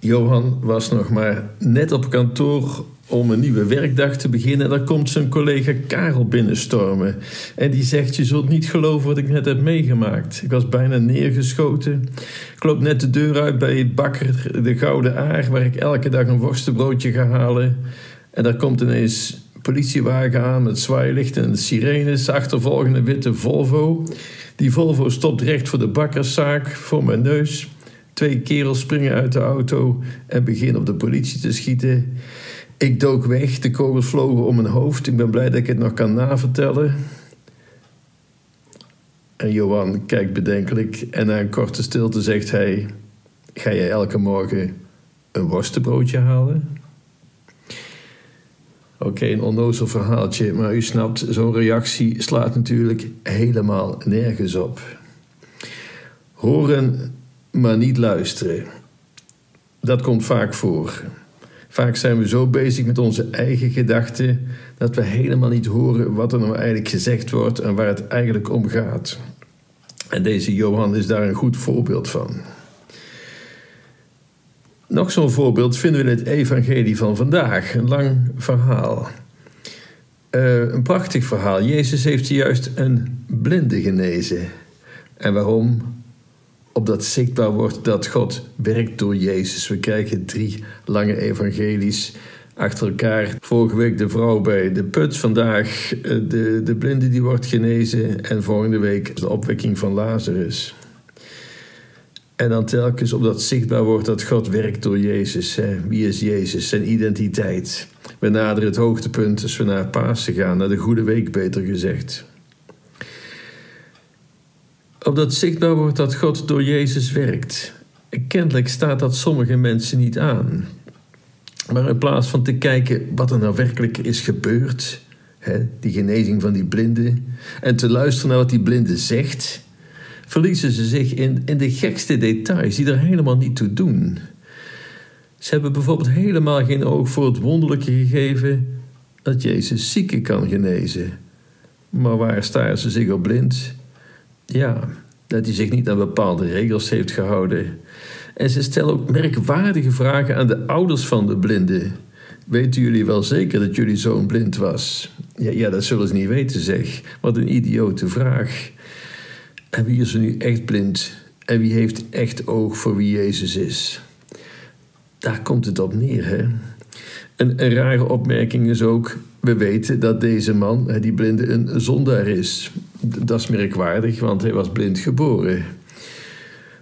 Johan was nog maar net op kantoor om een nieuwe werkdag te beginnen. En dan komt zijn collega Karel binnenstormen. En die zegt: Je zult niet geloven wat ik net heb meegemaakt. Ik was bijna neergeschoten. Ik loop net de deur uit bij het bakker De Gouden Aar, waar ik elke dag een worstenbroodje ga halen. En daar komt ineens een politiewagen aan met zwaailicht en sirenes. Achtervolgende witte Volvo. Die Volvo stopt recht voor de bakkerszaak, voor mijn neus. Twee kerels springen uit de auto en beginnen op de politie te schieten. Ik dook weg, de kogels vlogen om mijn hoofd. Ik ben blij dat ik het nog kan navertellen. En Johan kijkt bedenkelijk en na een korte stilte zegt hij: Ga jij elke morgen een worstenbroodje halen? Oké, een onnozel verhaaltje, maar u snapt, zo'n reactie slaat natuurlijk helemaal nergens op. Horen, maar niet luisteren. Dat komt vaak voor. Vaak zijn we zo bezig met onze eigen gedachten dat we helemaal niet horen wat er nou eigenlijk gezegd wordt en waar het eigenlijk om gaat. En deze Johan is daar een goed voorbeeld van. Nog zo'n voorbeeld vinden we in het Evangelie van vandaag. Een lang verhaal. Uh, een prachtig verhaal. Jezus heeft juist een blinde genezen. En waarom? Opdat zichtbaar wordt dat God werkt door Jezus. We krijgen drie lange evangelies achter elkaar. Vorige week de vrouw bij de put, vandaag eh, de, de blinde die wordt genezen en volgende week de opwekking van Lazarus. En dan telkens opdat zichtbaar wordt dat God werkt door Jezus. Wie is Jezus? Zijn identiteit. We naderen het hoogtepunt als we naar Pasen gaan, naar de Goede Week beter gezegd. Opdat zichtbaar wordt dat God door Jezus werkt. Kennelijk staat dat sommige mensen niet aan. Maar in plaats van te kijken wat er nou werkelijk is gebeurd, hè, die genezing van die blinde, en te luisteren naar wat die blinde zegt, verliezen ze zich in, in de gekste details die er helemaal niet toe doen. Ze hebben bijvoorbeeld helemaal geen oog voor het wonderlijke gegeven dat Jezus zieken kan genezen. Maar waar staren ze zich op blind? Ja, dat hij zich niet aan bepaalde regels heeft gehouden. En ze stellen ook merkwaardige vragen aan de ouders van de blinde. Weten jullie wel zeker dat jullie zoon blind was? Ja, ja, dat zullen ze niet weten, zeg. Wat een idiote vraag. En wie is er nu echt blind? En wie heeft echt oog voor wie Jezus is? Daar komt het op neer, hè? Een, een rare opmerking is ook: we weten dat deze man, die blinde, een zondaar is. Dat is merkwaardig, want hij was blind geboren.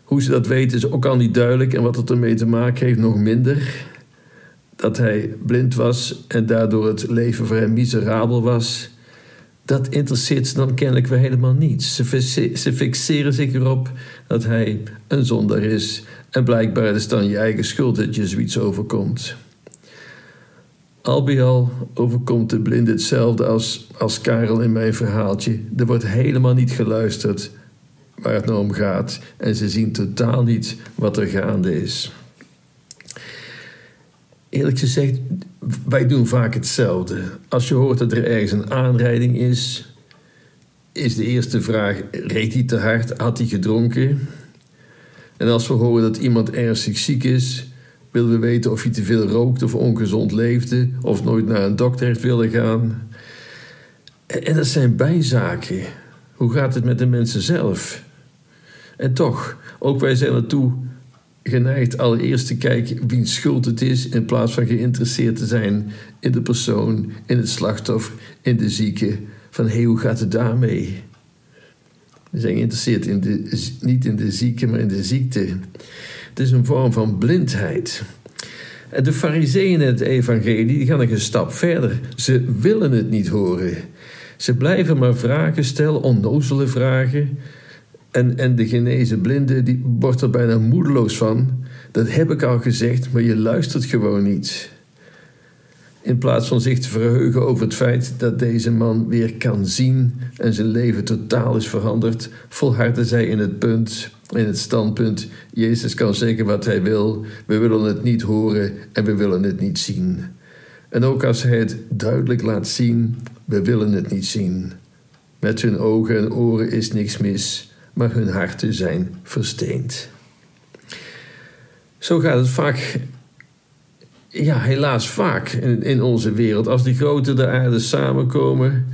Hoe ze dat weten is ook al niet duidelijk en wat het ermee te maken heeft nog minder. Dat hij blind was en daardoor het leven voor hem miserabel was, dat interesseert ze dan kennelijk weer helemaal niet. Ze, fixeren zich erop dat hij een zondaar is en blijkbaar is het dan je eigen schuld dat je zoiets overkomt. Al bij al overkomt de blinde hetzelfde als, als Karel in mijn verhaaltje. Er wordt helemaal niet geluisterd waar het nou om gaat en ze zien totaal niet wat er gaande is. Eerlijk gezegd, wij doen vaak hetzelfde. Als je hoort dat er ergens een aanrijding is, is de eerste vraag: reed hij te hard? Had hij gedronken? En als we horen dat iemand ernstig ziek is, willen we weten of hij te veel rookt of ongezond leefde, of nooit naar een dokter heeft willen gaan. En dat zijn bijzaken. Hoe gaat het met de mensen zelf? En toch, ook wij zijn ertoe geneigd allereerst te kijken wiens schuld het is, in plaats van geïnteresseerd te zijn in de persoon, in het slachtoffer, in de zieke. Van hé, hey, hoe gaat het daarmee? We zijn geïnteresseerd in de, niet in de zieke, maar in de ziekte. Het is een vorm van blindheid. De fariseeën in het evangelie die gaan nog een stap verder. Ze willen het niet horen. Ze blijven maar vragen stellen, onnozele vragen. En, en de genezen blinde die wordt er bijna moedeloos van. Dat heb ik al gezegd, maar je luistert gewoon niet. In plaats van zich te verheugen over het feit dat deze man weer kan zien en zijn leven totaal is veranderd, volharden zij in het punt, in het standpunt: Jezus kan zeggen wat hij wil, we willen het niet horen en we willen het niet zien. En ook als hij het duidelijk laat zien, we willen het niet zien. Met hun ogen en oren is niks mis, maar hun harten zijn versteend. Zo gaat het vaak, ja, helaas vaak in, in onze wereld. Als die grote de aarde samenkomen.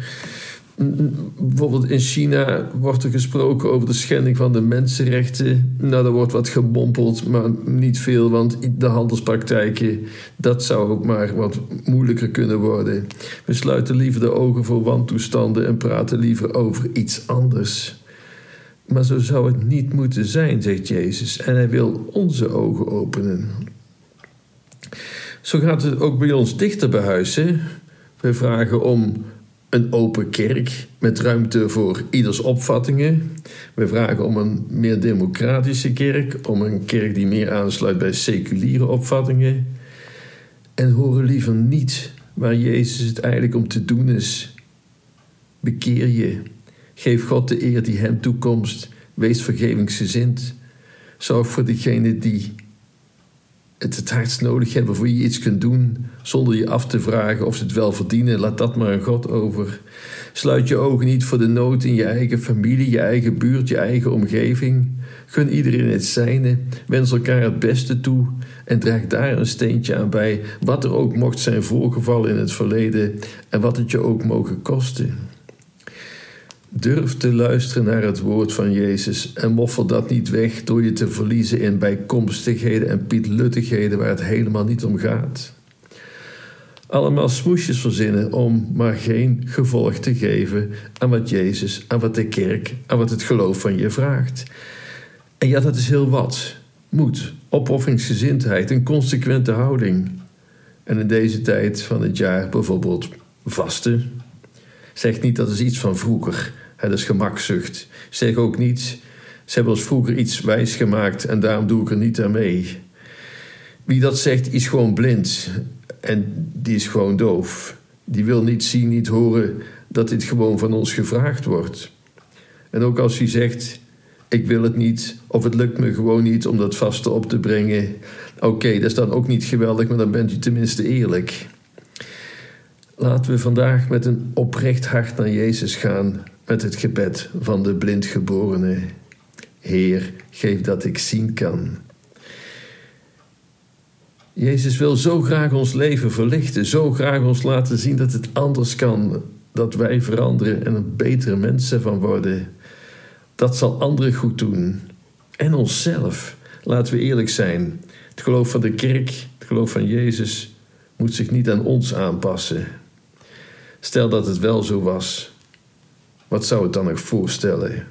Bijvoorbeeld in China wordt er gesproken over de schending van de mensenrechten. Nou, er wordt wat gemompeld, maar niet veel, want de handelspraktijken, dat zou ook maar wat moeilijker kunnen worden. We sluiten liever de ogen voor wantoestanden en praten liever over iets anders. Maar zo zou het niet moeten zijn, zegt Jezus. En hij wil onze ogen openen. Zo gaat het ook bij ons dichter bij huis. We vragen om een open kerk met ruimte voor ieders opvattingen. We vragen om een meer democratische kerk, om een kerk die meer aansluit bij seculiere opvattingen. En horen liever niet waar Jezus het eigenlijk om te doen is. Bekeer je. Geef God de eer die hem toekomst. Wees vergevingsgezind. Zorg voor degene die het het hardst nodig hebben voor je iets kunt doen, zonder je af te vragen of ze het wel verdienen. Laat dat maar aan God over. Sluit je ogen niet voor de nood in je eigen familie, je eigen buurt, je eigen omgeving. Gun iedereen het zijne, wens elkaar het beste toe en draag daar een steentje aan bij, wat er ook mocht zijn voorgevallen in het verleden en wat het je ook mogen kosten. Durf te luisteren naar het woord van Jezus en moffel dat niet weg door je te verliezen in bijkomstigheden en pietluttigheden waar het helemaal niet om gaat. Allemaal smoesjes verzinnen om maar geen gevolg te geven aan wat Jezus, aan wat de kerk, aan wat het geloof van je vraagt. En ja, dat is heel wat. Moed, opofferingsgezindheid, een consequente houding. En in deze tijd van het jaar bijvoorbeeld vasten. Zeg niet dat is iets van vroeger. Het is gemakzucht. Zeg ook niet, ze hebben ons vroeger iets wijs gemaakt en daarom doe ik er niet aan mee. Wie dat zegt, is gewoon blind en die is gewoon doof. Die wil niet zien, niet horen dat dit gewoon van ons gevraagd wordt. En ook als hij zegt, ik wil het niet of het lukt me gewoon niet om dat vaste op te brengen. Oké, dat is dan ook niet geweldig, maar dan bent u tenminste eerlijk. Laten we vandaag met een oprecht hart naar Jezus gaan met het gebed van de blindgeborene. Heer, geef dat ik zien kan. Jezus wil zo graag ons leven verlichten, zo graag ons laten zien dat het anders kan, dat wij veranderen en er betere mensen van worden. Dat zal anderen goed doen en onszelf. Laten we eerlijk zijn. Het geloof van de kerk, het geloof van Jezus, moet zich niet aan ons aanpassen. Stel dat het wel zo was, wat zou het dan nog voorstellen?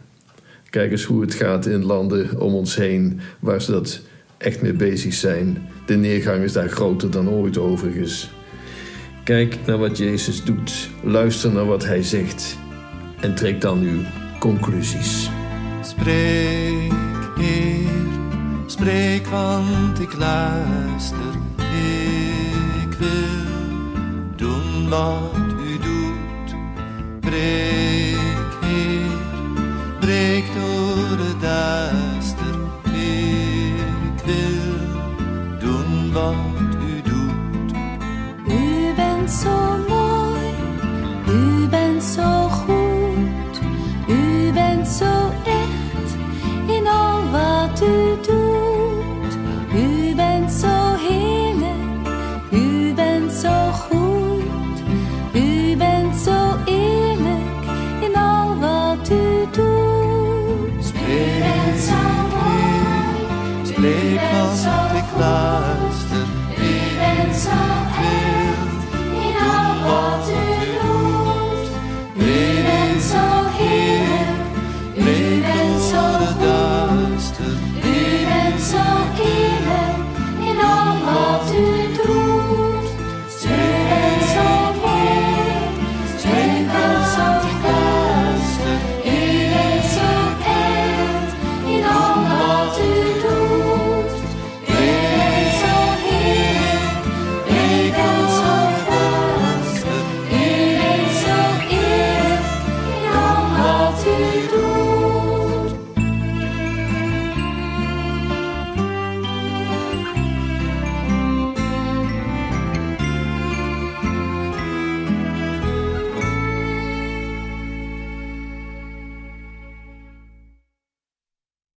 Kijk eens hoe het gaat in landen om ons heen waar ze dat echt mee bezig zijn. De neergang is daar groter dan ooit overigens. Kijk naar wat Jezus doet, luister naar wat Hij zegt en trek dan uw conclusies. Spreek, Heer, spreek, want ik luister. Ik wil doen wat u doet. Breek, ti